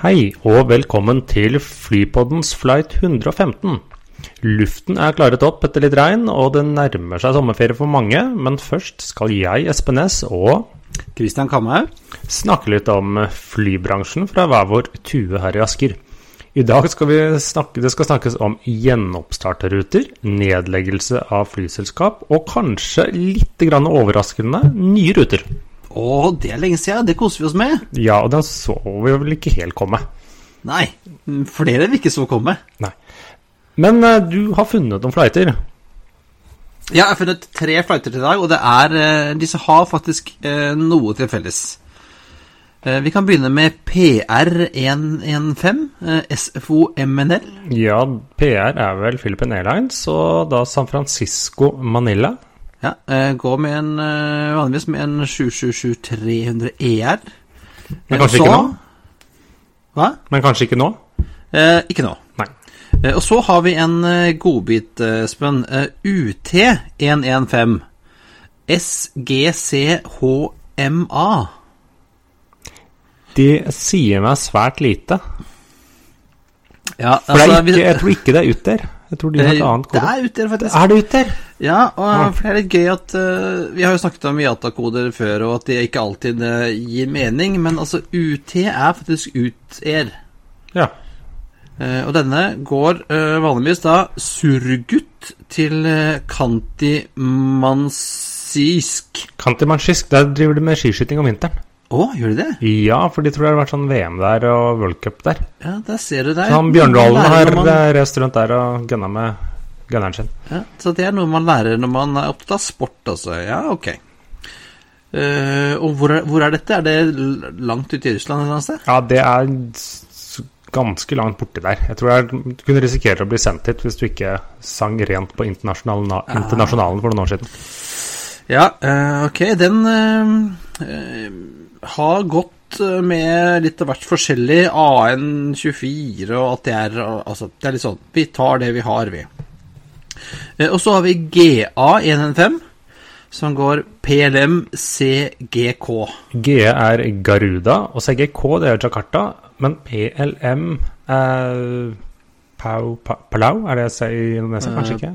Hei og velkommen til Flypoddens flight 115. Luften er klaret opp etter litt regn, og det nærmer seg sommerferie for mange. Men først skal jeg, Espen Næss og Kristian Kamhaug. snakke litt om flybransjen fra hver vår tue her i Asker. I dag skal vi snakke, det skal snakkes om gjenoppstarterruter, nedleggelse av flyselskap og kanskje litt grann overraskende nye ruter. Å, det er lenge siden. Det koser vi oss med. Ja, og den så vi vel ikke helt komme. Nei, flere vil ikke så komme. Nei. Men uh, du har funnet noen flighter. Ja, jeg har funnet tre flighter til i dag, og det er, uh, disse har faktisk uh, noe til felles. Vi kan begynne med PR115, eh, SFO-MNL. Ja, PR er vel Philippine Airlines, og da San Francisco Manila. Ja, gå går med en, eh, vanligvis med en 777-300 ER. Men Eh, kanskje så, ikke nå? Hva? Men kanskje ikke nå? Eh, ikke nå. Nei. Eh, Og så har vi en eh, godbit, eh, Espen. Eh, UT115. SGCHMA. De sier meg svært lite. Ja, For er altså, vi- ikke, jeg tror ikke det er ut der. Jeg tror de har et annet kode. Det er ute, faktisk. Er det ut der? Ja, og for det er litt gøy at uh, Vi har jo snakket om IATA-koder før, og at de ikke alltid uh, gir mening, men altså UT er faktisk ut-air. Ja. Uh, og denne går eh, vanligvis da surgut til Kantimansisk. Kantimansjisk, der driver du med skiskyting om vinteren. Å, gjør de det? Ja, for de tror det har vært sånn VM der og World Cup der. Ja, der ser du der. Så han Bjørndalen har man- eh, reist rundt der og gunna med gunneren sin. Ja, så det er noe man lærer når man er opptatt av sport, altså. Ja, ok. Uh, og hvor er, hvor er dette? Er det langt ute i Russland et eller annet sted? Ja, det er ganske langt borti der. Jeg tror jeg kunne risikere å bli sendt hit hvis du ikke sang rent på internasjonalen, Ah. internasjonalen for noen år siden. Ja, uh, ok. Den uh, har gått eh, med litt av hvert forskjellig. AN24 og at det er Altså, det er litt sånn Vi tar det vi har, vi. Eh, og så har vi GA115, som går PLM CGK. GE er Garuda, og CGK det er Jakarta. Men PLM er Pau, pa, Palau, er det jeg sier i Indonesia? Kanskje ikke?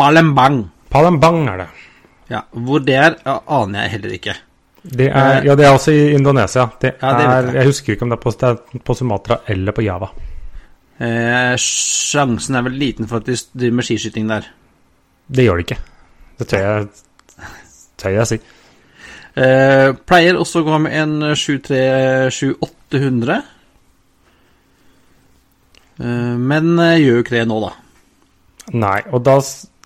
Palembang. Palembang er det. Ja, hvor det er, aner jeg heller ikke. Det er, ja, det er også i Indonesia. Det Ja, det er, jeg. jeg husker ikke om det er på, det er på Sumatra eller på Java. Eh, sjansen er vel liten for at de driver med skiskyting der. Det gjør de ikke. Det tør jeg, tør jeg si. Eh, pleier også å gå med en 737-800. Eh, men eh, gjør jo ikke det nå, da. Nei, og da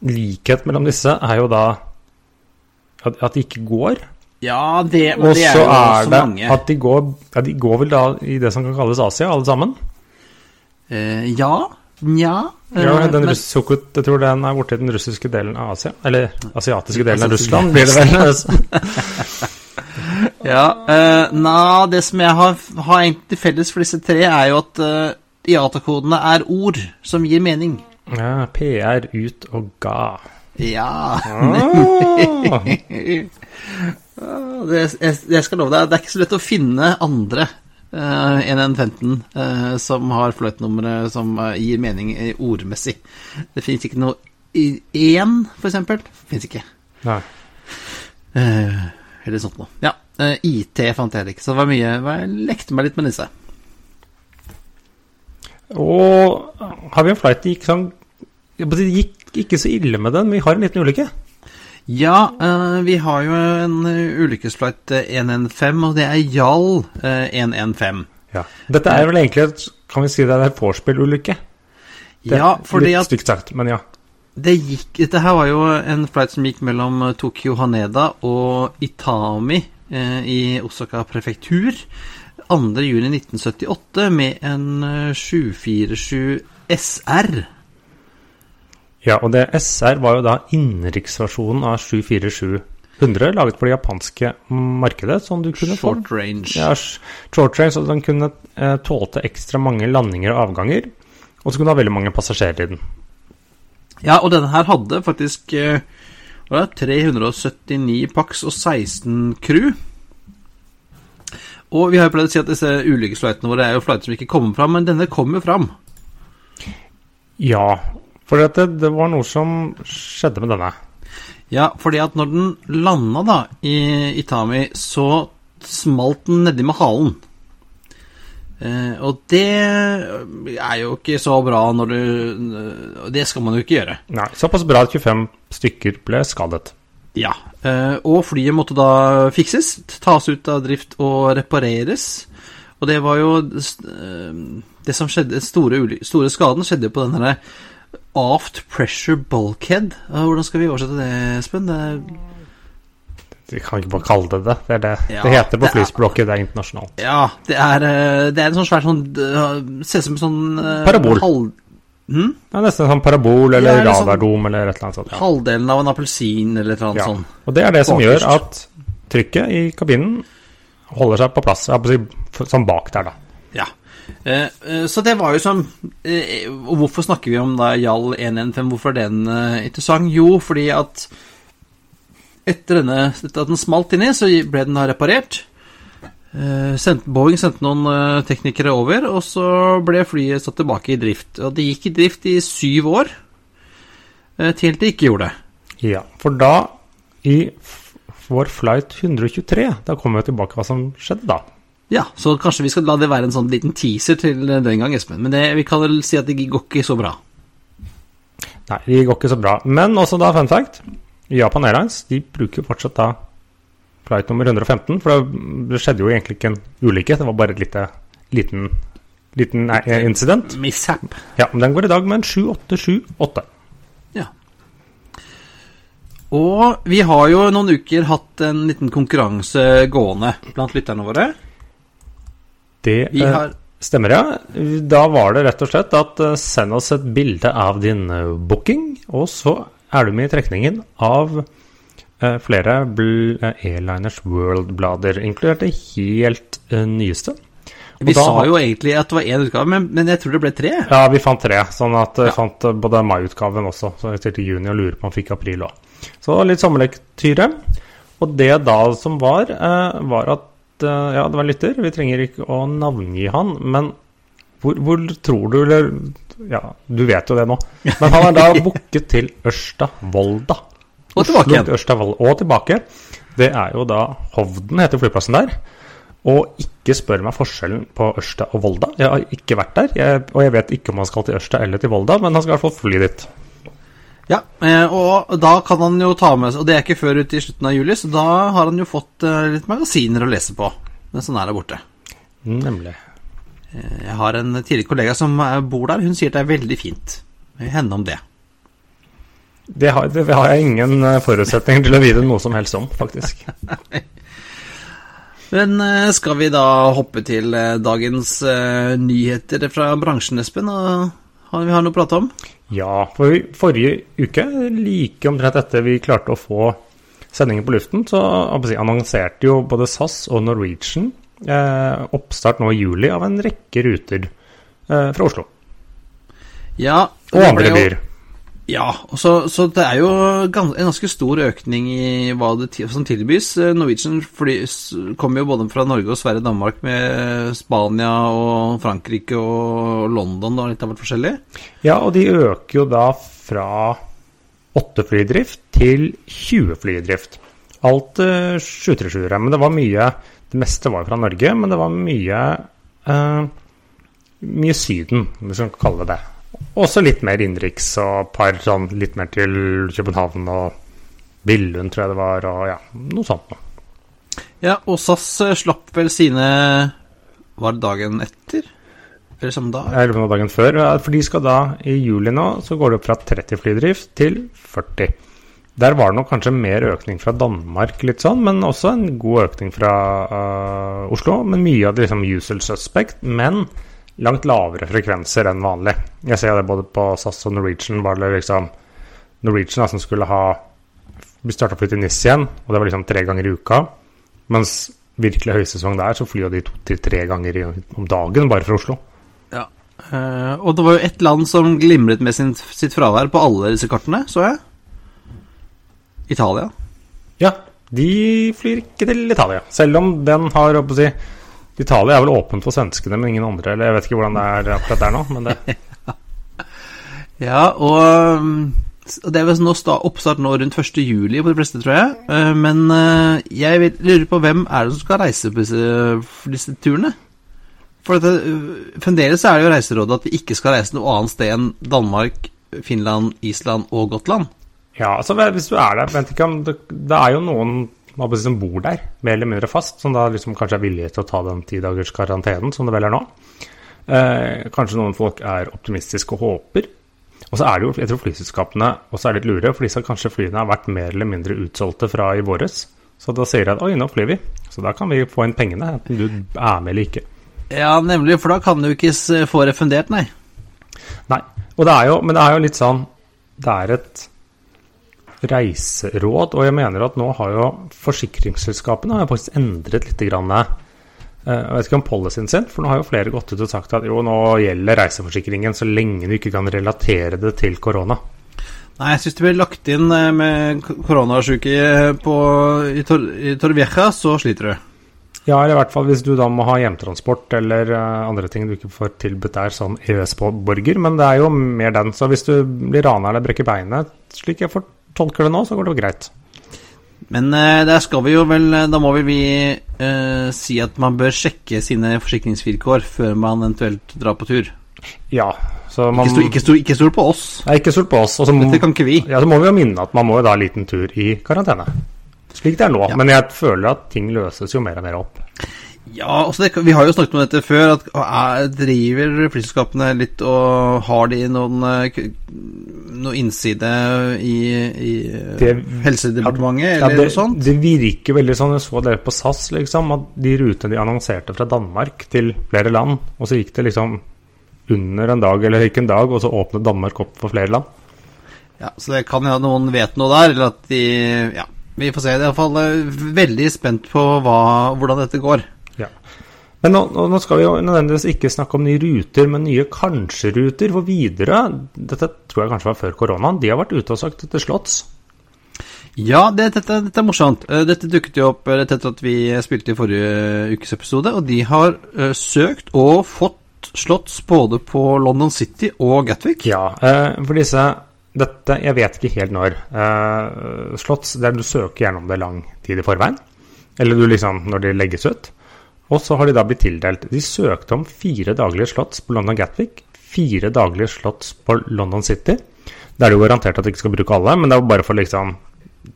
likhet mellom disse er jo da at, at de ikke går. Ja, det, men Og det er så jo er så det mange. at de går ja, De går vel da i det som kan kalles Asia, alle sammen? Eh, ja, nja eh, Ja, den men- russ, jeg tror den er borti den russiske delen av Asia. Eller asiatiske delen av Russland, blir det vel. Ja, eh, na, det som jeg har, har egentlig felles for disse tre, er jo at uh, IATA-kodene er ord som gir mening. Ja, PR ut og ga. Ja Ah. det, jeg, skal love deg, det er ikke så lett å finne andre eh, enn en 15 uh, som har fløytenummeret som uh, gir mening eh, ordmessig. Det fins ikke noe i én, for eksempel. Fins ikke. Nei. Uh, eller sånt noe. Ja. eh, IT fant jeg ikke, så det var mye Jeg lekte meg litt med disse. Og har vi en flight det gikk sånn Det gikk ikke så ille med den, men vi har en liten ulykke. Ja, eh, vi har jo en uh, ulykkesflight eh, 115, og det er JAL eh, 115. Ja. Dette er vel egentlig et, kan vi si det er en vorspiel-ulykke? Ja, fordi Litt stygt sagt, men ja. det gikk Dette her var jo en flight som gikk mellom eh, Tokyo Haneda og Itami eh, i Osaka prefektur 2.6.1978 med en eh, 747 SR. Ja, og det SR var jo da innenriksversjonen av 74700, laget for det japanske markedet, som du kunne få. Short range. Ja, short range. så den kunne eh, tålte ekstra mange landinger og avganger. Og så kunne du ha veldig mange passasjerer i den. Ja, og denne her hadde faktisk eh, hva er det, 379 pax og 16 crew. Og vi har jo pleid å si at disse ulykkesflightene våre er jo flighter som ikke kommer fram, men denne kommer fram. Ja, for det, det var noe som skjedde med denne. Ja, fordi at når den landa da i Itami, så smalt den nedi med halen. Eh, og det er jo ikke så bra når du Det skal man jo ikke gjøre. Nei, Såpass bra at 25 stykker ble skadet. Ja, eh, og flyet måtte da fikses, tas ut av drift og repareres. Og det var jo eh, Det som skjedde, store, store skaden skjedde på den herre aft pressure bulkhead. Hvordan skal vi oversette det, Espen? Vi kan ikke bare kalle det det. Det, det. Ja, det heter på flyspråket, det er internasjonalt. ja, det er, eh, det er en sånn svær sånn Ser ut som en sånn eh, Parabol. Halv, hm? Det er nesten en sånn parabol eller Ja, sånn- radardom eller et eller annet sånt. Ja. halvdelen av en appelsin eller et eller annet Ja. sånt. Og det er det som Bakerst. gjør at trykket i kabinen holder seg på plass. Sånn bak der, da. Ja. Eh, eh, så det var jo som eh, Og hvorfor snakker vi om da JAL 115? Hvorfor er den interessant? Jo, fordi at etter denne, at den smalt inni, så ble den da reparert. Boeing sendte noen teknikere over, og så ble flyet satt tilbake i drift. Og det gikk i drift i syv år, til det ikke gjorde det. Ja, for da, i vår flight 123, da kommer vi tilbake hva som skjedde da. Ja, så kanskje vi skal la det være en sånn liten teaser til den gang, Espen. Men det, vi kan vel si at det går ikke så bra. Nei, det går ikke så bra. Men også da, fun fact, Japan Airlines de bruker fortsatt da flight nummer 115, for det- skjedde jo egentlig ikke en ulykke, det var bare et lite, liten, liten incident. Mishap. Ja, men den går i dag med en 7878. Ja. Og vi har jo noen uker hatt en liten konkurranse gående blant lytterne våre. Det eh, har stemmer, ja. Da var det rett og slett at eh, send oss et bilde av din eh, booking, og så er du med i trekningen av flere E-Liners World-blader, inkludert det helt nyeste. Og Vi da- sa jo egentlig at det var én utgave, men, men jeg tror det ble tre. Ja, vi fant tre, sånn at vi Ja. fant både mai-utgaven også, så jeg stilte juni og lurer på om vi fikk april òg. Så litt sommerlektyre. Og det da som var, var at Ja, det var en lytter, vi trenger ikke å navngi han, men hvor, hvor tror du, eller Ja, du vet jo det nå. Men han er da booket til Ørsta Volda. Og tilbake igjen. Ørsta Volda. Og tilbake. Det er jo da Hovden heter flyplassen der. Og ikke spør meg forskjellen på Ørsta og Volda. Jeg har ikke vært der, jeg, og jeg vet ikke om han skal til Ørsta eller til Volda, men han skal i hvert fall fly dit. Ja, eh, og da kan han jo ta med seg Og det er ikke før ut i slutten av juli, så da har han jo fått eh, litt magasiner å lese på mens han er der borte. Nemlig. Eh, Jeg har en tidligere kollega som bor der. Hun sier det er veldig fint. Henne om det. Det har, det har jeg ingen forutsetninger til å vite noe som helst om, faktisk. Men skal vi da hoppe til dagens nyheter fra bransjen, Espen? Og har vi har noe å prate om? Ja, for i forrige uke, like omtrent etter vi klarte å få sendingen på luften, så annonserte jo både SAS og Norwegian eh, oppstart nå i juli av en rekke ruter eh, fra Oslo. Ja, Og andre byer. Ja, så, så det er jo gans, en ganske stor økning i hva som tilbys. Eh, Norwegian kommer jo både fra Norge og Sverige og Danmark med Spania og Frankrike og London og litt av hvert forskjellig. Ja, og de øker jo da fra 8 flydrift til 20 flydrift. Alt uh, 737-ere. Men det var mye Det meste var fra Norge, men det var mye eh, Mye Syden, om vi skal kalle det det. Også litt mer innenriks og par sånn litt mer til København og Billund, tror jeg det var, og ja, noe sånt noe. Ja, og SAS eh, slapp vel sine Var det dagen etter? Eller samme dag? Lurer på dagen før. For de skal da, i juli nå, så går det opp fra 30 flydrift til 40. Der var det nok kanskje mer økning fra Danmark, litt sånn, men også en god økning fra uh, Oslo. Men mye av det liksom usual suspect, men langt lavere frekvenser enn vanlig. Jeg ser det både på SAS og Norwegian. var det liksom Norwegian da, som skulle ha starta fly til NIS igjen, og det var liksom tre ganger i uka. Mens virkelig høysesong der, så flyr de to til tre ganger om dagen bare fra Oslo. Ja. Uh, og det var jo ett land som glimret med sin, sitt fravær på alle disse kartene, så jeg. Italia. Ja, de flyr ikke til Italia. Selv om den har å si, Italia er vel åpent for svenskene, men ingen andre. Eller jeg vet ikke hvordan det er akkurat der nå, men det Ja, og det er vel nå oppstart nå rundt 1. juli på de fleste, tror jeg. Eh, Men eh, jeg lurer på hvem er det som skal reise på disse, disse turene? For dette, eh, fremdeles er det jo Reiserådet at vi ikke skal reise noe annet sted enn Danmark, Finland, Island og Gotland. Ja, altså hvis du er der vet ikke om det, det er jo noen som bor der, mer eller mindre fast, som da liksom kanskje er villige til å ta den ti dagers karantenen, som det vel er nå. Eh, kanskje noen folk er optimistiske og håper. Og så er det jo, jeg tror flyselskapene også er litt lure, for disse kanskje flyene har vært mer eller mindre utsolgte fra i våres. Så da sier de at oi, nå flyr vi. Så da kan vi få inn pengene, enten du er med eller ikke. Ja, nemlig, for da kan du ikke få refundert, nei. Nei. Og det er jo, men det er jo litt sånn Det er et reiseråd, og jeg mener at nå har jo forsikringsselskapene har faktisk endret litt grann, eh, jeg vet ikke om policyen sin, for nå har jo flere gått ut og sagt at jo, nå gjelder reiseforsikringen så lenge du ikke kan relatere det til korona. Nei, jeg syns det blir lagt inn eh, med koronasjuke på, i, Tor, i Torvieja, så sliter du. Ja, eller i hvert fall hvis du da må ha hjemtransport eller eh, andre ting du ikke får tilbudt der som EØS-borger, men det er jo mer den. Så hvis du blir rana eller brekker beinet, slik jeg får tolker det nå, så går det jo greit. Men eh, der skal vi jo vel Da må vel vi eh, si at man bør sjekke sine forsikringsvilkår før man eventuelt drar på tur. Ja, så man Ikke stol ikke stol- på oss. Nei, ikke stol på oss. Også, Dette kan ikke vi. ja, så må vi jo minne at man må jo da ha en liten tur i karantene. Slik det er nå. Ja. Men jeg føler at ting løses jo mer og mer opp. Ja, altså det, Vi har jo snakket om dette før. at er, Driver flyselskapene litt og har de noen noen innside i, i eh, Det- Helsedepartementet Ja, eller det, noe sånt? det virker veldig sånn. Jeg så det på SAS, liksom, at de rutene de annonserte fra Danmark til flere land, og så gikk det liksom under en dag eller ikke en dag, og så åpnet Danmark opp for flere land. Ja, Så det kan hende noen vet noe der, eller at de Ja, vi får se. Jeg er iallfall uh, veldig spent på hva, hvordan dette går. Men nå, nå skal vi jo nødvendigvis ikke snakke om nye ruter, men nye kanskje-ruter for videre. Dette tror jeg kanskje var før koronaen. De har vært ute og sagt etter Slotts. Ja, det, dette, dette er morsomt. Eh, Dette dukket jo opp rett etter at vi spilte i forrige ukes episode, og de har uh, søkt og fått slotts både på London City og Gatwick. Ja, uh, for disse Dette Jeg vet ikke helt når. Uh, slotts der du søker gjennom det lang tid i forveien. Eller du liksom når de legges ut. Og så har de da blitt tildelt. De søkte om fire daglige slotts på London Gatwick. Fire daglige slotts på London City. Da er det jo garantert at de ikke skal bruke alle, men det var bare for liksom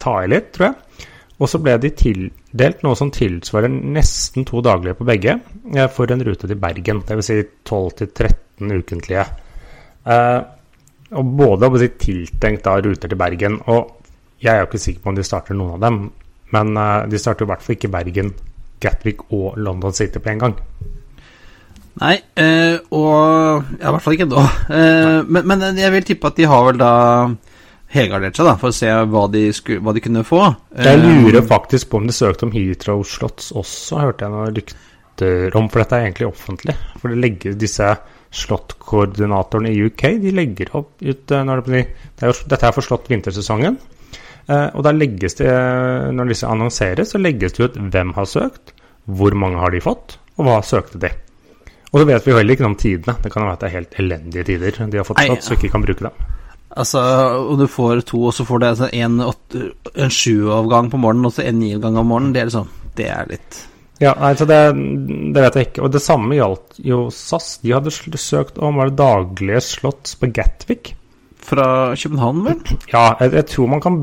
ta i litt, tror jeg. Og så ble de tildelt noe som tilsvarer nesten to daglige på begge, eh, for en rute til Bergen. Dvs. Si 12-13 ukentlige. Eh, og både si, tiltenkt da ruter til Bergen, og jeg er jo ikke sikker på om de starter noen av dem, men eh, de starter i hvert fall ikke Bergen, Gatwick og London City på en gang. Nei, eh, og ja, i hvert fall ikke nå. Eh, men, men jeg vil tippe at de har vel da helgardert seg da, for å se hva de, skulle, hva de kunne få. Jeg Eh, lurer faktisk på om de søkte om Heathrow Slotts også, hørte jeg noen rykter om, for dette er egentlig offentlig. For det legger disse slott-koordinatorene i UK de legger opp ut eh, når det, det jo, Dette er for slott vintersesongen. Eh, og der legges det, når disse annonseres, så legges det ut hvem har søkt, hvor mange har de fått, og hva søkte de. Og så vet vi heller ikke noe om tidene. Det kan være at det er helt elendige tider de har fått satt, så ikke kan bruke dem. Altså, og du får to, og så får du altså en, åtte- en sjuavgang på morgenen, og så en niavgang om morgenen. Det er liksom Det er litt Ja, nei, så det, det vet jeg ikke. Og det samme gjaldt jo SAS. De hadde søkt om var det daglige slotts på Gatwick. Fra København, vel? Ja, jeg, jeg tror man kan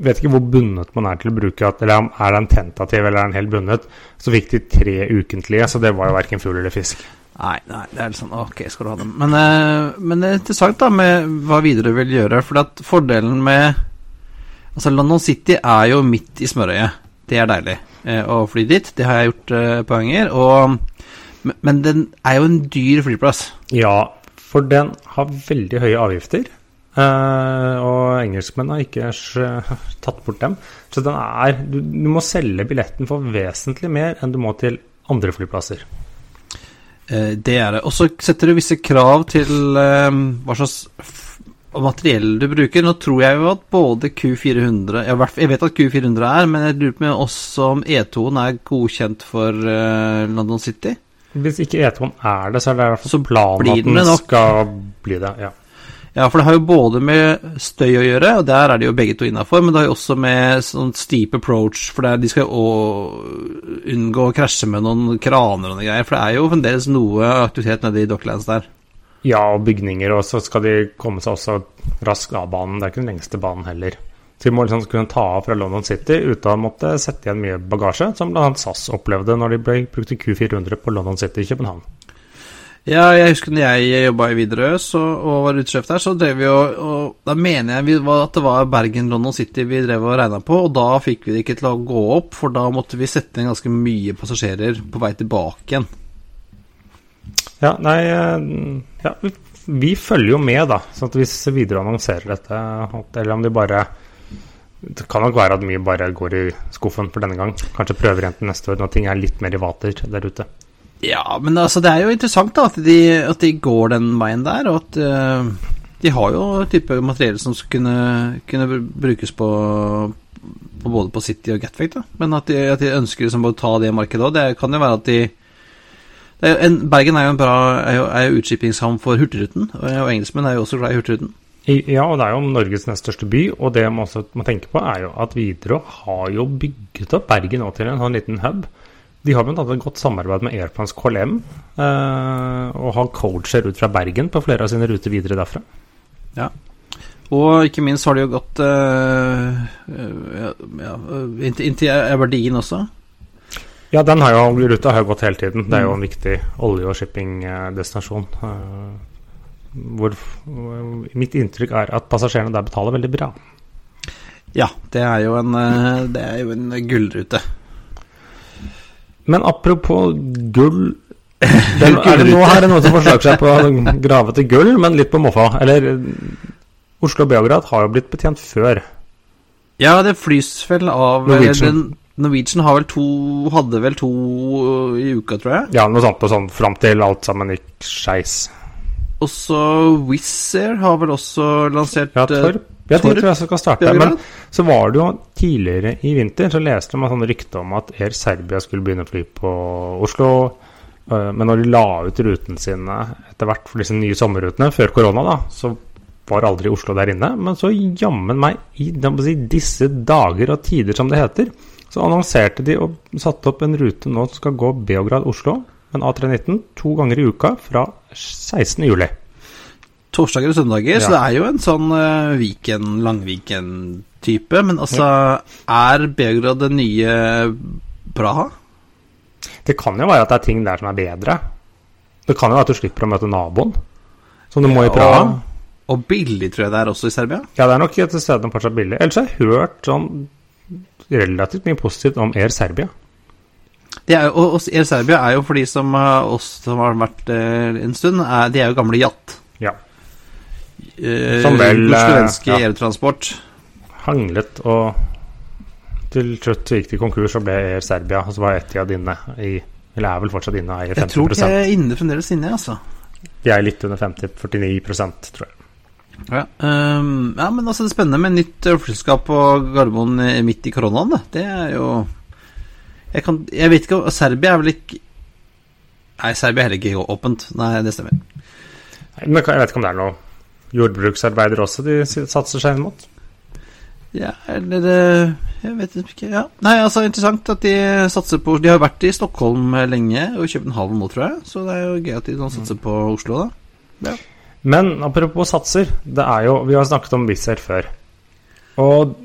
vet ikke hvor bundet man er til å bruke at, Eller er den tentativ eller er den helt bundet. Så fikk de tre ukentlige, så det var jo verken fugl eller fisk. Nei, nei, det er litt sånn Ok, skal du ha dem. Men, eh, men det er interessant da med hva videre vil gjøre. For at fordelen med Altså, London City er jo midt i smørøyet. Det er deilig eh, å fly dit. Det har jeg gjort eh, på ganger. Og, men, men den er jo en dyr flyplass. Ja, for den har veldig høye avgifter. Eh, og engelskmenn har ikke tatt bort dem. Så den er du, du må selge billetten for vesentlig mer enn du må til andre flyplasser. Uh, det er det. Og så setter du visse krav til uh, hva slags materiell du bruker. Nå tror jeg jo at både Q400 ja, Jeg vet at Q400 er, men jeg lurer på også om E2-en er godkjent for London City. Hvis ikke E2-en er det, så er det i hvert fall planen at den den skal bli det. ja. Ja, for det har jo både med støy å gjøre, og der er de jo begge to innafor, men det har jo også med sånn steep approach, for er, de skal jo unngå å krasje med noen kraner og noen greier, for det er jo fremdeles noe aktivitet nede i Docklands der. Ja, og bygninger, og så skal de komme seg også raskt av banen. Det er ikke den lengste banen heller. Så de må liksom kunne ta av fra London City uten å måtte sette igjen mye bagasje, som bl.a. SAS opplevde når de brukte Q400 på London City i København. Ja, jeg husker når jeg jobba i Widerøe og var utesjef der, så drev vi og, og Da mener jeg vi at det var Bergen-London City vi drev og regna på, og da fikk vi det ikke til å gå opp, for da måtte vi sette inn ganske mye passasjerer på vei tilbake igjen. Ja, nei eh, ja, vi, følger jo med, da. at hvis Widerøe annonserer dette, eller om de bare Det kan nok være at mye bare går i skuffen for denne gang. Kanskje prøver igjen til neste år, når ting er litt mer i vater der ute. Ja, men altså, det er jo interessant da, at de, at de går den veien der, og at uh, de har jo type materiell som skal kunne, kunne brukes på, på både på City og Gatwick. Men at de, at de ønsker liksom å ta det markedet òg, det kan jo være at de er en, Bergen er jo en bra er jo, er jo utskipningshavn for Hurtigruten, og engelskmenn er jo også glad i Hurtigruten. Ja, og det er jo Norges nest største by, og det man også må tenke på, er jo at Widerøe har jo bygget opp Bergen nå til en sånn liten hub. De har bl.a. et godt samarbeid med Airplans KLM, eh, og har coacher ut fra Bergen på flere av sine ruter videre derfra. Ja, Og ikke minst har de jo gått eh, eh, ja, inntil, Aberdeen også. Ja, den har jo, ruta har jo gått hele tiden. Det er jo en viktig olje- og shippingdestinasjon. Hvor mitt inntrykk er at passasjerene der betaler veldig bra. Ja, det er jo en, det er jo en gullrute. Men apropos gull den, er det nå er det noen som forsøker seg på grave til gull, men litt på moffa. Eller Oslo-Beograd har jo blitt betjent før. Ja, det flys vel av Norwegian. Den, Norwegian har vel to hadde vel to i uka, tror jeg. Ja, noe sånt og sånn fram til alt sammen gikk skeis. Også Wizz Air har vel også lansert Ja, eh, Torp. det tror jeg jeg skal starte. Men så var det jo tidligere i vinter, så leste man sånne rykter om at Air Serbia skulle begynne å fly på Oslo. øh, Men når de la ut rutene sine etter hvert for disse nye sommerrutene, før korona, da, så var aldri Oslo der inne. Men så jammen meg, i si, disse dager og tider som det heter, så annonserte de og satte opp en rute nå som skal gå Beograd-Oslo, en A319, to ganger i uka fra 16. juli. Torsdager og søndager, så det er jo en sånn uh, Viken, Langviken-type. Men altså, er Beograd det nye Praha? Det kan jo være at det er ting der som er bedre. Det kan jo være at du slipper å møte naboen, som du må i Praha. Og, og billig, tror jeg det er også i Serbia. Ja, det er nok et sted som fortsatt billig. Ellers har jeg hørt sånn relativt mye positivt om Air Serbia. Det er, jo- og, Air Serbia er jo for de som oss som har vært eh, en stund, er, de er jo gamle Jatt. Eh, Som vel, eh, Slovenske ja. airtransport. Hanglet og til slutt gikk de konkurs og ble Air Serbia. Og så var Etiad inne i Eller er vel fortsatt inne og eier Jeg tror 50 de er inne fremdeles inne, altså. De er litt under 50-49% tror jeg. Ja, um, ja, men altså det er spennende med nytt eh, flyselskap på Gardermoen eh, midt i koronaen. Det, Det er jo jeg, kan, jeg vet ikke om Serbia er vel ikke Nei, Serbia er heller ikke åpent. Nei, det stemmer. Nei, Men jeg vet ikke om det er noe jordbruksarbeider også de satser seg inn mot. Ja, eller det Jeg vet ikke. Ja. Nei, altså interessant at de satser på De har vært i Stockholm eh, lenge, og København nå, tror jeg. Så det er jo gøy at de nå satser på Oslo, da. Men apropos satser, det er jo Vi har snakket om Wizz Air før. Og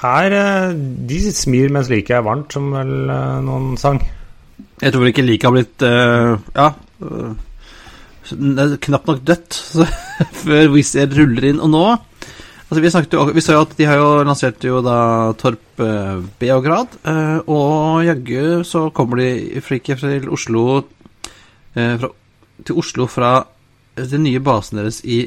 her eh, De smir mens liket er varmt, som vel eh, noen sang. Jeg tror ikke liket har blitt uh, Ja. Uh, knapt nok dødt så, før Wizz Air ruller inn. Og nå altså Vi jo, vi sa jo at de har jo lansert jo da Torp uh, Beograd. Uh, og jaggu så kommer de ikke til Oslo fra, til Oslo fra den nye basen deres i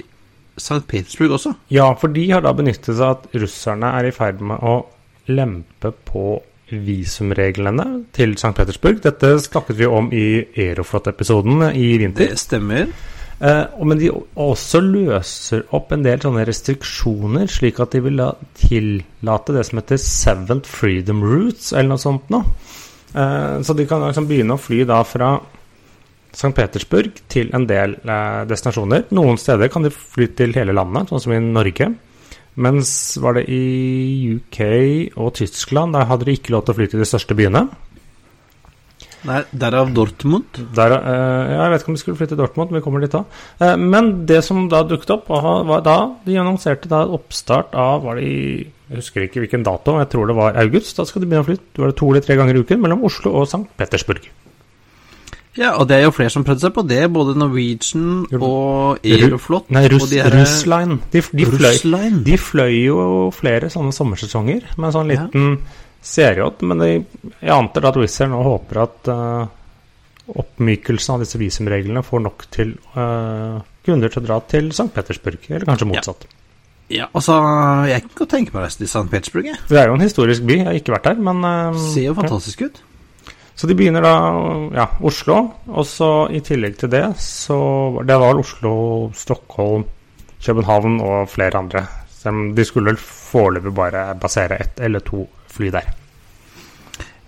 St. Petersburg også. Ja, for de har da benyttet seg at russerne er i ferd med å lempe på visumreglene til St. Petersburg. Dette snakket vi om i Aeroflot-episoden i vinter. Det stemmer. Eh, men de også løser opp en del sånne restriksjoner, slik at de vil tillate det som heter Seventh Freedom Routes, eller noe sånt noe. Eh, så de kan liksom begynne å fly da fra St. Petersburg til en del eh, destinasjoner. Noen steder kan de fly til hele landet, sånn som i Norge. Mens var det i UK og Tyskland, der hadde de ikke lov til å fly til de største byene. Nei, Derav Dortmund? Der, eh, jeg vet ikke om de skulle flytte til Dortmund, men vi kommer dit da. Eh, men det som da dukket opp, var da de annonserte da oppstart av var det i, Jeg husker ikke hvilken dato, jeg tror det var august. Da skal de begynne å fly var det to eller tre ganger i uken mellom Oslo og St. Petersburg. Ja, og det er jo flere som prøvde seg på det. Både Norwegian og Aeroflot. Nei, Russ, de her, Russline. De, de, fløy, de, fløy, jo flere sånne sommersesonger med en sånn liten ja. seriejåt. Men de, jeg antar at Wizz Air nå håper at uh, oppmykelsen av disse visumreglene får nok til uh, kunder til å dra til St. Petersburg, eller kanskje motsatt. Ja. Ja, altså, Jeg kan godt tenke meg å reise til St. Petersburg. Jeg. Det er jo en historisk by. Jeg har ikke vært der, men uh, Ser jo fantastisk ut. Så de begynner da ja, Oslo, og så i tillegg til det så Det var vel Oslo, Stockholm, København og flere andre. De skulle vel foreløpig bare basere ett eller to fly der.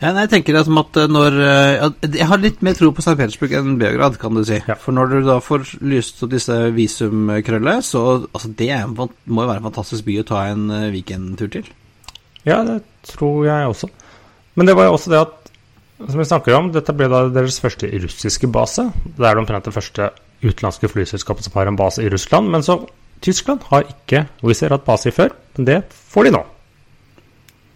Ja, jeg tenker at når Jeg har litt mer tro på St. Petersburg enn Beograd, kan du si. Ja. For når du da får lyst opp disse visumkrøllene, så altså, det må jo være en fantastisk by å ta en eh, weekendtur til. Ja, det tror jeg også. Men det var jo også det at som vi snakker om, dette ble da deres første russiske base. Det er omtrent det første utenlandske flyselskapet som har en base i Russland. Men så Tyskland har ikke Wizz Air hatt base i før, men det får de nå.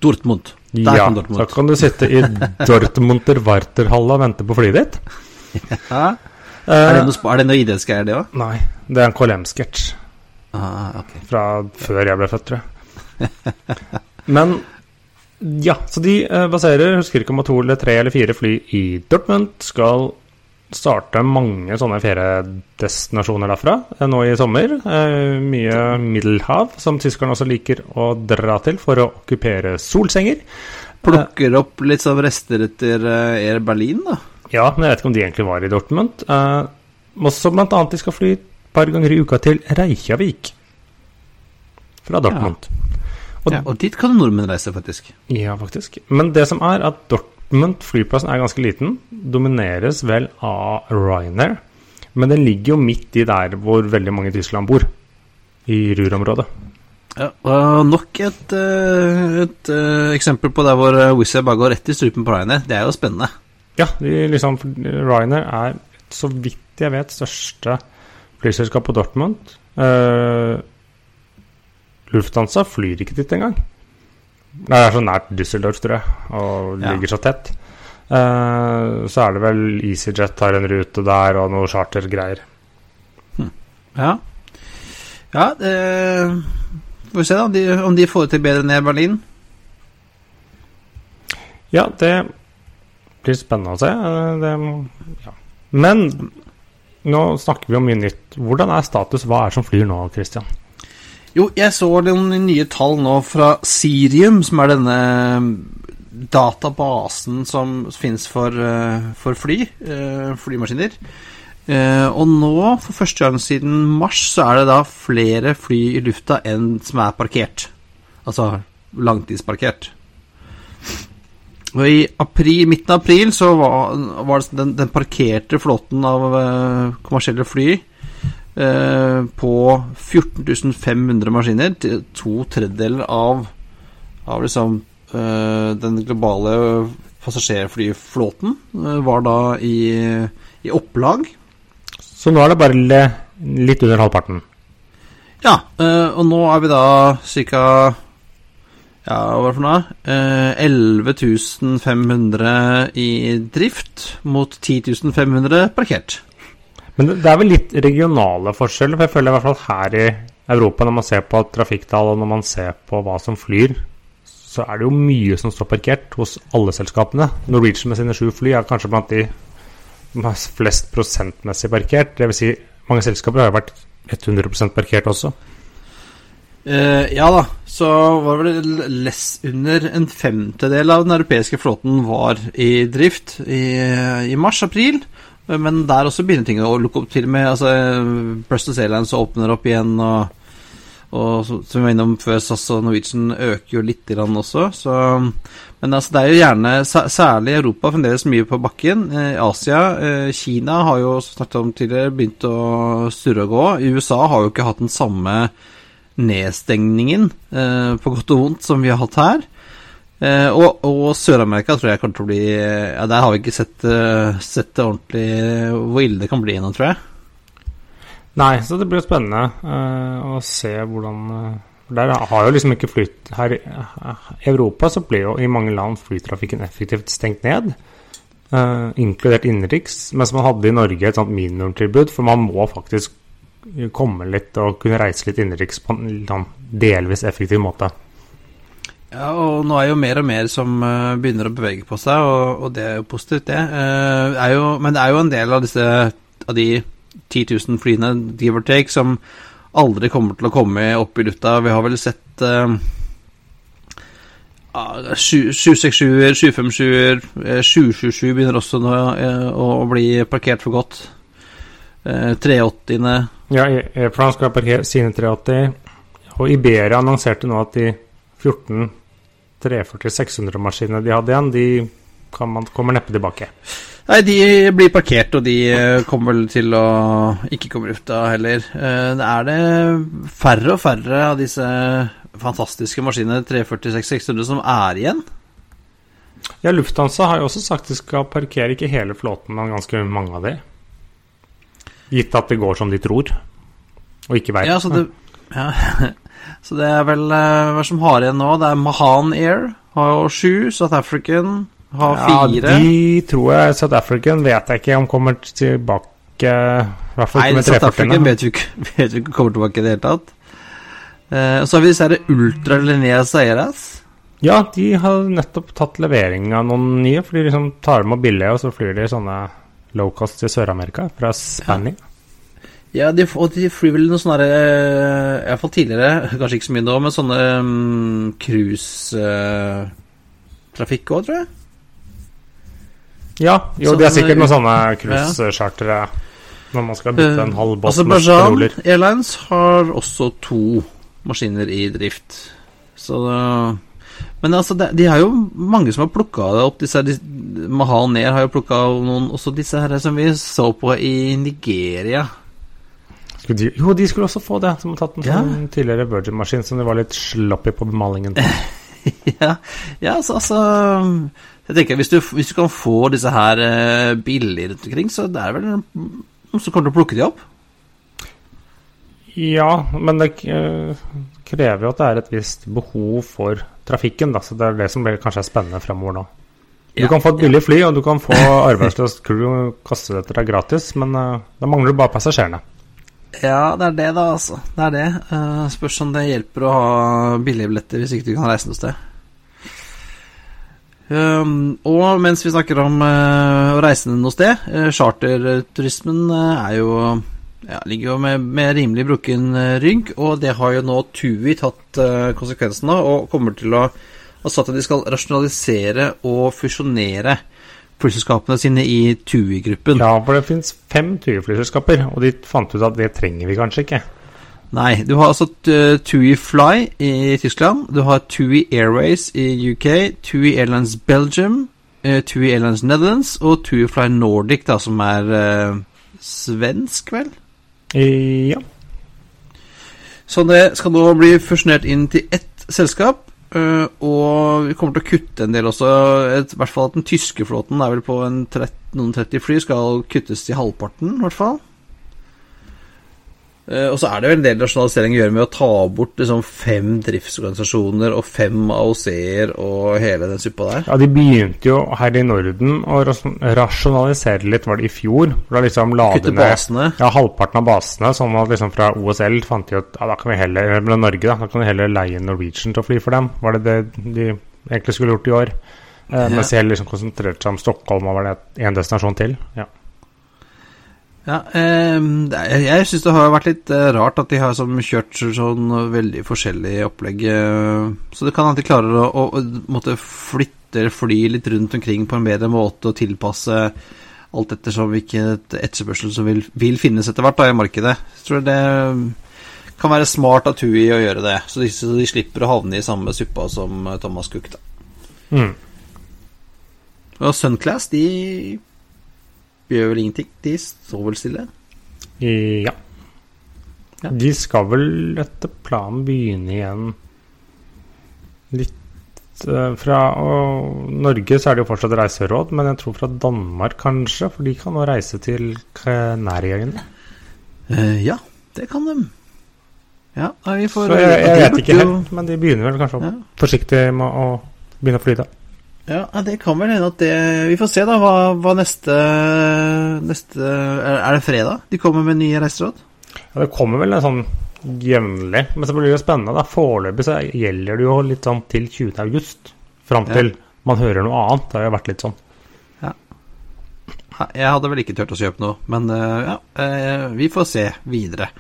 Dortmund. Der ja, Dortmund. så kan du sitte i Dortmunder Warterhalle og vente på flyet ditt. Ja. er, det noe, er det noe idrettsgreier, det òg? Nei, det er en KLM-sketsj. Ah, okay. Fra før jeg ble født, tror jeg. Men ja, så de eh, baserer Husker ikke om to eller tre eller fire fly i Dortmund. Skal starte mange sånne feriedestinasjoner derfra eh, nå i sommer. Eh, mye Middelhav, som tyskerne også liker å dra til for å okkupere solsenger. Plukker opp litt sånn rester etter Air Berlin, da? Ja, men jeg vet ikke om de egentlig var i Dortmund. Også blant annet de skal fly et par ganger i uka til Reykjavik fra Dortmund. Ja. Og, ja, og dit kan nordmenn reise, faktisk. Ja, faktisk. Men det som er at Dortmund, flyplassen, er ganske liten. Domineres vel av Ryanair. Men den ligger jo midt i der hvor veldig mange i Tyskland bor. I Ruhr-området. Ja, og nok et, eh, et, eh, eksempel på der hvor Wizz Air bare går rett i strupen på Ryanair. Det er jo spennende. Ja, liksom, Ryanair er, så vidt jeg vet, største flyselskap på Dortmund. Uh, Lufthansa flyr ikke dit engang. Det er så nært Düsseldorf, tror jeg, og ja. ligger så tett. Uh, så er det vel EasyJet har en rute der, og noe chartergreier. Hm. Ja. Ja, det Får vi se, da, om de, om de får det til bedre ned i Berlin. Ja, det blir spennende å se. Eh, det, ja. Men nå snakker vi om mye nytt. Hvordan er status? Hva er det som flyr nå, Christian? Jo, jeg så noen nye tall nå fra Sirium, som er denne databasen som fins for, eh, for, fly, eh, flymaskiner. Eh, og nå, for første gang siden mars, så er det da flere fly i lufta enn som er parkert. Altså langtidsparkert. Og I april, midten av april så var, var den, den, parkerte flåten av kommersielle fly på 14.500 maskiner, til to tredjedeler av, av liksom, uh, den globale passasjerflyflåten uh, var da i, i, opplag. Så nå er det bare litt under halvparten? Ja, og nå er vi da ca. Ja, hva er det for noe? Eh, 11 500 i drift mot 10.500 parkert. Men det er vel litt regionale forskjeller, for jeg føler i hvert fall her i Europa, når man ser på trafikktall og når man ser på hva som flyr, så er det jo mye som står parkert hos alle selskapene. Norwegian med sine sju fly er kanskje blant de flest prosentmessig parkert. Vil si, mange selskaper har jo vært 100% parkert også. Uh, ja da, så var det vel less under en femtedel av den europeiske flåten var i drift i, i mars-april. Men der også begynner ting å lukke opp til og med altså, Brussels Airlines åpner opp igjen, og, og som vi var innom før, SAS og Norwegian øker jo litt grann også. Så, men altså, det er jo gjerne, særlig i Europa, fremdeles mye på bakken. Eh, Asia, eh, Kina har jo snakket om tidligere begynt å surre og gå. USA har jo ikke hatt den samme nedstengningen, eh, på godt og vondt, som vi har hatt her. Eh, og og Sør-Amerika tror jeg kommer til å bli Ja, der har vi ikke sett, uh, sett det ordentlig hvor ille det kan bli ennå, tror jeg. Nei, så det blir spennende uh, å se hvordan uh, Der har jo liksom ikke flyt Her i Europa så blir jo i mange land flytrafikken effektivt stengt ned, eh, inkludert innenriks, mens man hadde i Norge et sånt minimumtilbud, for man må faktisk komme litt og kunne reise litt innenriks på en sånn delvis effektiv måte. Ja, og nå er jo mer og mer som eh, begynner å bevege på seg, og, og det er jo positivt, det. Eh, er jo, men det er jo en del av disse av de 10 000 flyene, give or take, som aldri kommer til å komme opp i lufta. Vi har vel sett uh, 767-er, 757-er, 727 begynner også nå eh, å bli parkert for godt. Eh, 380-ene Ja, Air France skal parkere sine 380, og Iberia annonserte nå at de 14 340-600-maskinene de hadde igjen, de kan man, kommer neppe tilbake. Nei, de blir parkert, og de eh, kommer vel til å ikke komme ut lufta heller. Eh, Det er det færre og færre av disse fantastiske maskinene 346-600 som er igjen. Ja, Lufthansa har jo også sagt de skal parkere ikke hele flåten, men ganske mange av de. Gitt at det går som de tror, og ikke veit. Ja, så det, ja. så det er vel eh, hva som har igjen nå? Det er Mahan Air, har jo sju. South African har fire. Ja, de tror jeg South African vet jeg ikke om kommer tilbake. I hvert fall Nei, South African vet vi ikke vet vi ikke kommer tilbake i det hele tatt. Og så har vi disse Ultra Linnea Eiras. Ja, de har nettopp tatt levering av noen nye, for de liksom tar dem opp billig, og så flyr de sånne low cost til Sør-Amerika fra Spania. Ja, de, og de flyr vel noe sånne herre Iallfall tidligere, kanskje ikke så mye nå, men sånne um, cruisetrafikk òg, tror jeg. Ja, jo, Så de er sikkert noen sånne cruisechartere når man skal bytte en halv båt med petroler. Airlines har også to maskiner i drift. Så det, Men altså, det, de har jo mange som har plukka opp disse de, Mahal Ner har jo plukka noen Også disse her som vi så på i Nigeria. Skulle de, jo, de skulle også få det, som har tatt en Ja. sånn tidligere Virgin-maskin som de var litt sloppy på bemalingen på. ja, ja altså, altså Jeg tenker hvis du, hvis du kan få disse her eh, billig rundt omkring, så det er vel noen som kommer til å plukke de opp? Ja, men det eh, krever jo at det er et visst behov for trafikken, da, så det er det som blir, kanskje er spennende fremover nå. Du Ja, kan få et billig fly, og du kan få arbeidsløst crew kaste deg gratis, men uh, da mangler du bare passasjerene. Ja, det er det, da, altså. Det er det. Uh, spørs om det hjelper å ha billige billetter hvis ikke du kan reise noe sted. Um, og mens vi snakker om uh, å reise noe sted, uh, charterturismen er jo ja, ligger jo med, med rimelig brukken rygg, og det har jo nå Tui tatt konsekvensen av, og kommer til å ha sagt at de skal rasjonalisere og fusjonere flyselskapene sine i Tui-gruppen. Ja, for det finnes fem TUI-flyselskaper, og de fant ut at det trenger vi kanskje ikke. Nei, du har altså uh, TUI Fly i Tyskland, du har TUI Airways i UK, TUI Airlines Belgium, uh, TUI Airlines Netherlands og TUI Fly Nordic, da, som er uh, svensk, vel? Ja. Så det skal nå bli fusjonert inn til ett selskap, og vi kommer til å kutte en del også. I hvert fall at den tyske flåten er vel på en 30, noen 30 fly, skal kuttes til halvparten, i hvert fall. Eh, og så er det jo en del rasjonalisering å gjøre med å ta bort liksom, fem driftsorganisasjoner og fem AOC-er og hele den suppa der. Ja, De begynte jo her i Norden å rasjonalisere litt, var det i fjor. For da liksom la Kutte ned basene. ja, halvparten av basene. Sånn at liksom fra OSL fant de ut ja, da kan vi heller, eller Norge da, da kan vi heller leie Norwegian til å fly for dem. Var det det de egentlig skulle gjort i år? Eh, mens de heller liksom konsentrerte seg om Stockholm og var det én destinasjon til. Ja. Ja, eh, jeg syns det har vært litt eh, rart at de har som kjørt sånn veldig forskjellig opplegg. eh, så det kan hende de klarer å, å, måtte flytte eller fly litt rundt omkring på en bedre måte og tilpasse alt ettersom hvilket etterspørsel som vil, vil finnes etter hvert da, i markedet. Jeg tror det kan være smart av TUI å gjøre det, så de, så de slipper å havne i samme suppa som eh, Thomas Cook. da. Mm. Og Sunclass, de gjør vel ingenting. De står vel stille. Ja. Ja. De skal vel etter planen begynne igjen litt uh, fra og Norge så er det jo fortsatt reiseråd, men jeg tror fra Danmark kanskje, for de kan nå reise til Kanariøyene. Uh, ja, det kan de. Ja, nei, vi får Så jeg, jeg vet ikke helt, men de begynner vel kanskje Ja. forsiktig med å begynne å fly da. Ja, det kan vel hende at det Vi får se, da, hva, hva neste Neste er, er det fredag de kommer med nye reiseråd? Ja, det kommer vel en sånn jevnlig, men så blir det spennende. da. Foreløpig så gjelder det jo litt sånn til 20. august, fram Ja. til man hører noe annet. Det har jo vært litt sånn. Ja. Jeg hadde vel ikke turt å kjøpe noe, men eh, ja, eh, vi får se videre.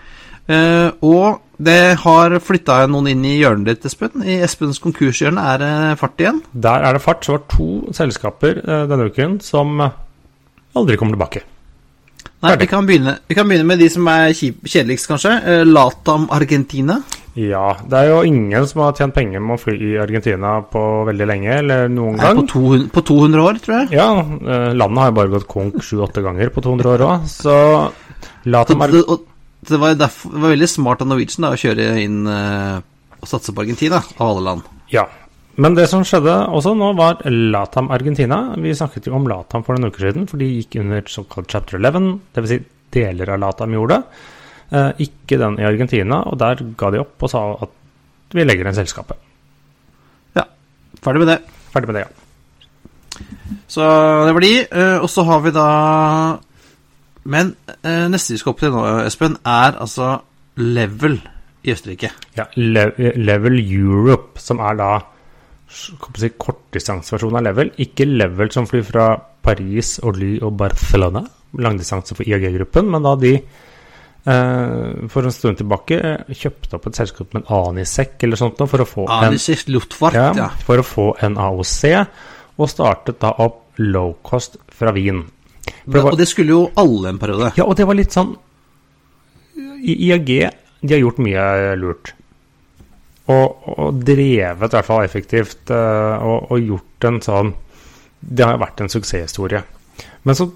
Eh, og det har flytta noen inn i hjørnet ditt, Espen. I Espens konkurshjørne er det fart igjen. Der er det fart. Så var det to selskaper eh, denne uken som aldri kommer tilbake. Nei, vi kan, begynne, vi kan begynne med de som er kjedeligst, kanskje. Eh, Latam Argentina. Ja, det er jo ingen som har tjent penger med å fly i Argentina på veldig lenge, eller noen gang. på 200, på 200 år, tror jeg. Ja, landet har jo bare gått konk sju-åtte ganger på 200 år òg, så Latam dem det, var derfor, det var veldig smart av Norwegian da, å kjøre inn uh, og satse på Argentina, av alle land. Ja. Men det som skjedde også nå, var Latam Argentina. Vi snakket jo om Latam for noen uker siden, for de gikk under såkalt chapter 11, dvs. Si deler av Latam gjorde det. Uh, ikke den i Argentina, og der ga de opp og sa at vi legger ned selskapet. Ja, ferdig med det. Ferdig med det, ja. Så det var de. Uh, og så har vi da Men eh, neste vi skal opp til nå, Espen, er altså Level i Østerrike. ja Le Level Europe, som er da si, kortdistanseversjonen av Level. Ikke Level som flyr fra Paris, Orly og Barcelona, langdistanse for IAG-gruppen, men da de eh, for en stund tilbake eh, kjøpte opp et selskap med en Anisek eller sånt noe for å få en Luftfart, ja, ja. for å få en AOC, og startet da opp low cost fra Wien. Det var- Og det skulle jo alle en periode. ja, og det var litt sånn IAG de har gjort mye lurt. Og, og drevet i hvert fall effektivt eh, og, og gjort en sånn Det har vært en suksesshistorie. Men så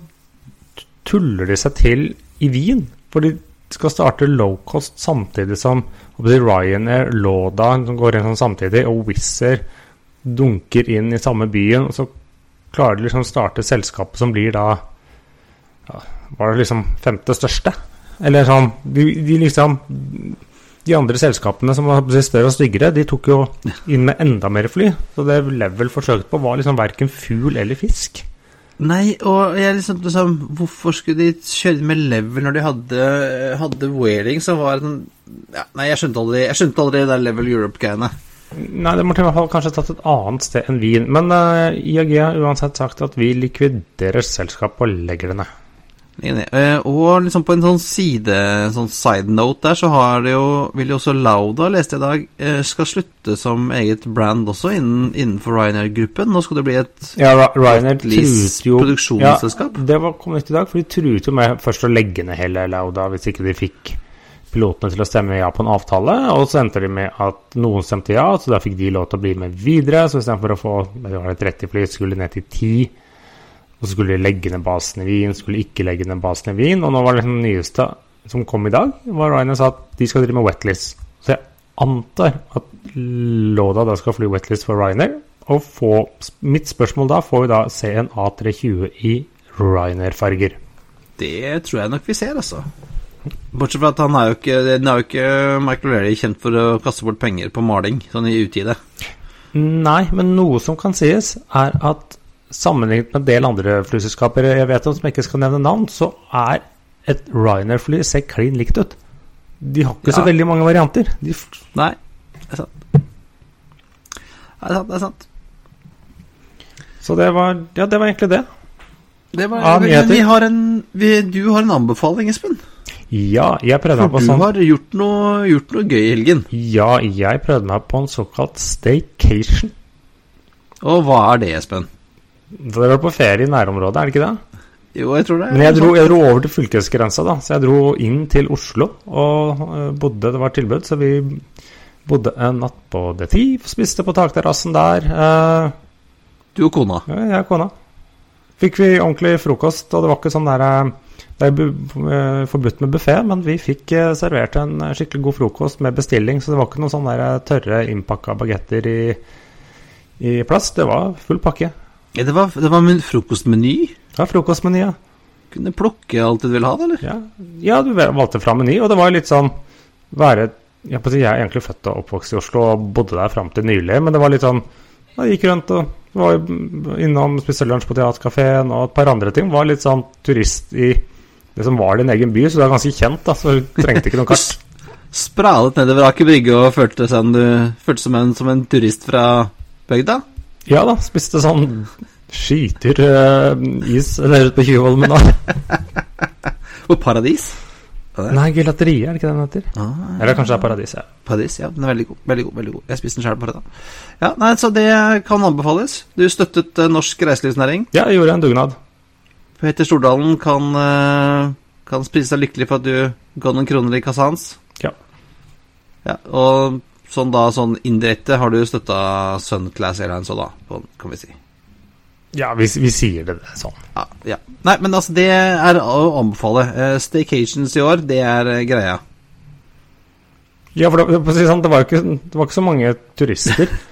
tuller de seg til i Wien. For de skal starte low cost samtidig som Ryanair, Lauda som går inn sånn samtidig, og Wizz Air dunker inn i samme byen. Og så klarer de liksom å starte selskapet som blir da ja, Var det liksom femte største? Eller sånn De, de liksom De andre selskapene som var større og styggere, de tok jo inn med enda mer fly. Så det Level forsøkte på, var liksom verken fugl eller fisk. Nei, og jeg liksom, liksom Hvorfor skulle de kjøre med Level når de hadde, hadde Whaling, som var en ja, Nei, jeg skjønte aldri Jeg skjønte aldri det der Level Europe-greiene. Nei, det måtte i hvert fall kanskje tatt et annet sted enn Wien. Men uh, IAG har uansett sagt at vi likviderer selskapet og legger det ned. Eh, og liksom på en sånn side sånn side note der, så har det jo vil jo også Lauda, leste jeg i dag, eh, skal slutte som eget brand også innen, innenfor Ryanair-gruppen. Nå skal det bli et Ja, Ryanair jo produksjonsselskap. Ja, det var kommet i dag, for de truet jo med først å legge ned hele Lauda hvis ikke de fikk pilotene til å stemme ja på en avtale. Og så endte de med at noen stemte ja, så da fikk de lov til å bli med videre. Så istedenfor å få det var det 30 fly, skulle de ned til 10. Og så skulle de legge ned basen i Wien, skulle ikke legge ned basen i Wien. Og nå var det liksom det nyeste som kom i dag, var Ryanair sa at de skal drive med wetlist. Så jeg antar at Loda da skal fly wetlist for Ryanair. Og få, mitt spørsmål da får vi da se en A320 i Ryanair-farger. Det tror jeg nok vi ser, altså. Bortsett fra at han er jo ikke, er jo ikke Michael O'Leary kjent for å kaste bort penger på maling, sånn i utide. Nei, men noe som kan sies, er at sammenlignet med en del andre flyselskaper jeg vet om som jeg ikke skal nevne navn, så er et Ryanair-fly ser klin likt ut. De har ikke så veldig mange varianter. De, f- Nei, det er sant. Det er sant, det er sant. så det var, ja, det var egentlig det. Det var, Av nyheter. vi har en, vi, du har en anbefaling, Espen. Ja, jeg prøvde meg For på du sånn har gjort noe, gjort noe gøy i helgen. Ja, jeg prøvde meg på en såkalt staycation. Og hva er det, Espen? Det var på ferie i nærområdet, er det ikke det? Jo, jeg tror det. Men jeg dro, jeg dro over til fylkesgrensa, da. Så jeg dro inn til Oslo og øh, bodde Det var tilbud, så vi bodde en natt på Detiv. Spiste på takterrassen der. eh, Du og kona. Ja, jeg og kona. Fikk vi ordentlig frokost, og det var ikke sånn der eh, Det er eh, forbudt med buffé, men vi fikk eh, servert en eh, skikkelig god frokost med bestilling, så det var ikke noen sånne der tørre innpakka bagetter i, i plast. Det var full pakke. Ja, det var, det var min frokostmeny. Ja, frokostmeny, ja. Kunne plukke alt du ville ha, eller? ja. Ja, du valgte fra meny, og det var litt sånn være jeg, er egentlig født og oppvokst i Oslo og bodde der fram til nylig, men det var litt sånn Jeg gikk rundt og var innom, spiste lunsj på Teaterkafeen og et par andre ting. Var litt sånn turist i det som var din egen by, så du er ganske kjent, da, så du trengte ikke noe kart. Spralet nedover Aker Brygge og følte seg som, du, følte som, en, som en turist fra bygda? Ja da, spiste sånn skyter uh, is nede på Tjuvholmen da. Og Paradis? Ja, Nei, gelaterie, er det ikke det den heter? Ah, Eller kanskje det er Paradis, ja. Paradis, ja. Den er veldig god. Veldig god, veldig god. Jeg spiste den sjøl på fredag. Ja, nei, så det kan anbefales. Du støttet uh, norsk reiselivsnæring. Ja, jeg gjorde en dugnad. Peter Stordalen kan, uh, kan spise seg lykkelig for at du ga noen kroner i kassa hans. Ja. Ja, og sånn da, sånn indirekte har du støtta Sun Class Airlines òg, da, kan vi si. Ja, vi, vi sier det sånn. Ja, ja. Nei, men altså, det er å anbefale. Eh, Staycations i år, det er eh, greia. Ja, for det, sånn, det, var jo ikke, det var ikke så mange turister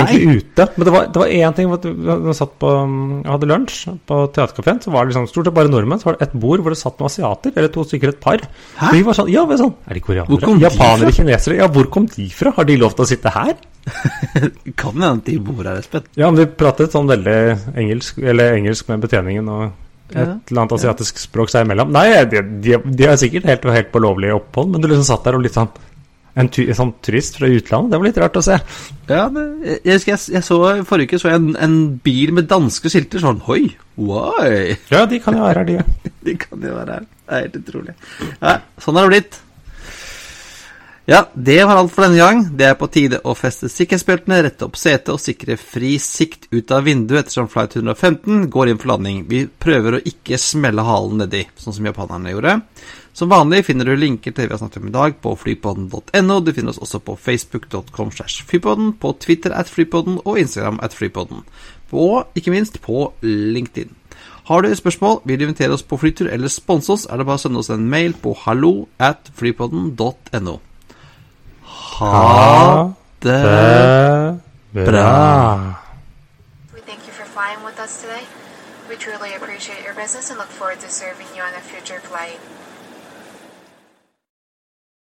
egentlig ute. Men det var, det var én ting vi vi satt på jeg hadde lunsj på Teaterkafeen. Så var det liksom stort sett bare nordmenn. Så var det et bord hvor det satt noen asiater, eller to stykker, et par. Hæ? Og vi var sånn, ja, vi er sånn, Er de koreanere? de Japanere? fra? Kinesere? Ja, hvor kom de fra? Har de lov til å sitte her? Kan hende at de bor her, Espen. Ja, men de pratet sånn veldig engelsk, eller engelsk med betjeningen og et Ja, eller annet asiatisk språk seg imellom. Nei, de, de, de er sikkert helt, helt på lovlig opphold, men du liksom satt der og litt sånn en, tu, en sånn turist fra utlandet, det var litt rart å se. Ja, det, jeg, jeg, jeg, så Forrige uke så jeg en, en bil med danske skilter. Sånn Hoi, why? Ja, de kan jo være her, de. De kan jo være her. Det er helt utrolig. Ja, sånn har det blitt. Ja, det var alt for denne gang. Det er på tide å feste sikkerhetsbeltene, rette opp setet og sikre fri sikt ut av vinduet ettersom flight 115 går inn for landing. Vi prøver å ikke smelle halen nedi, sånn som japanerne gjorde. Som vanlig finner du linker til det vi har snakket om i dag på flypodden.no. Du finner oss også på facebook.com slash flypodden, på Twitter at flypodden og Instagram at flypodden. Og ikke minst på LinkedIn. Har du spørsmål, vil du invitere oss på flytur eller sponse oss, er det bare å sende oss en mail på hallo at flypodden.no. Ha det bra. We thank you for flying with us today. We truly appreciate your business and look forward to serving you on a future flight.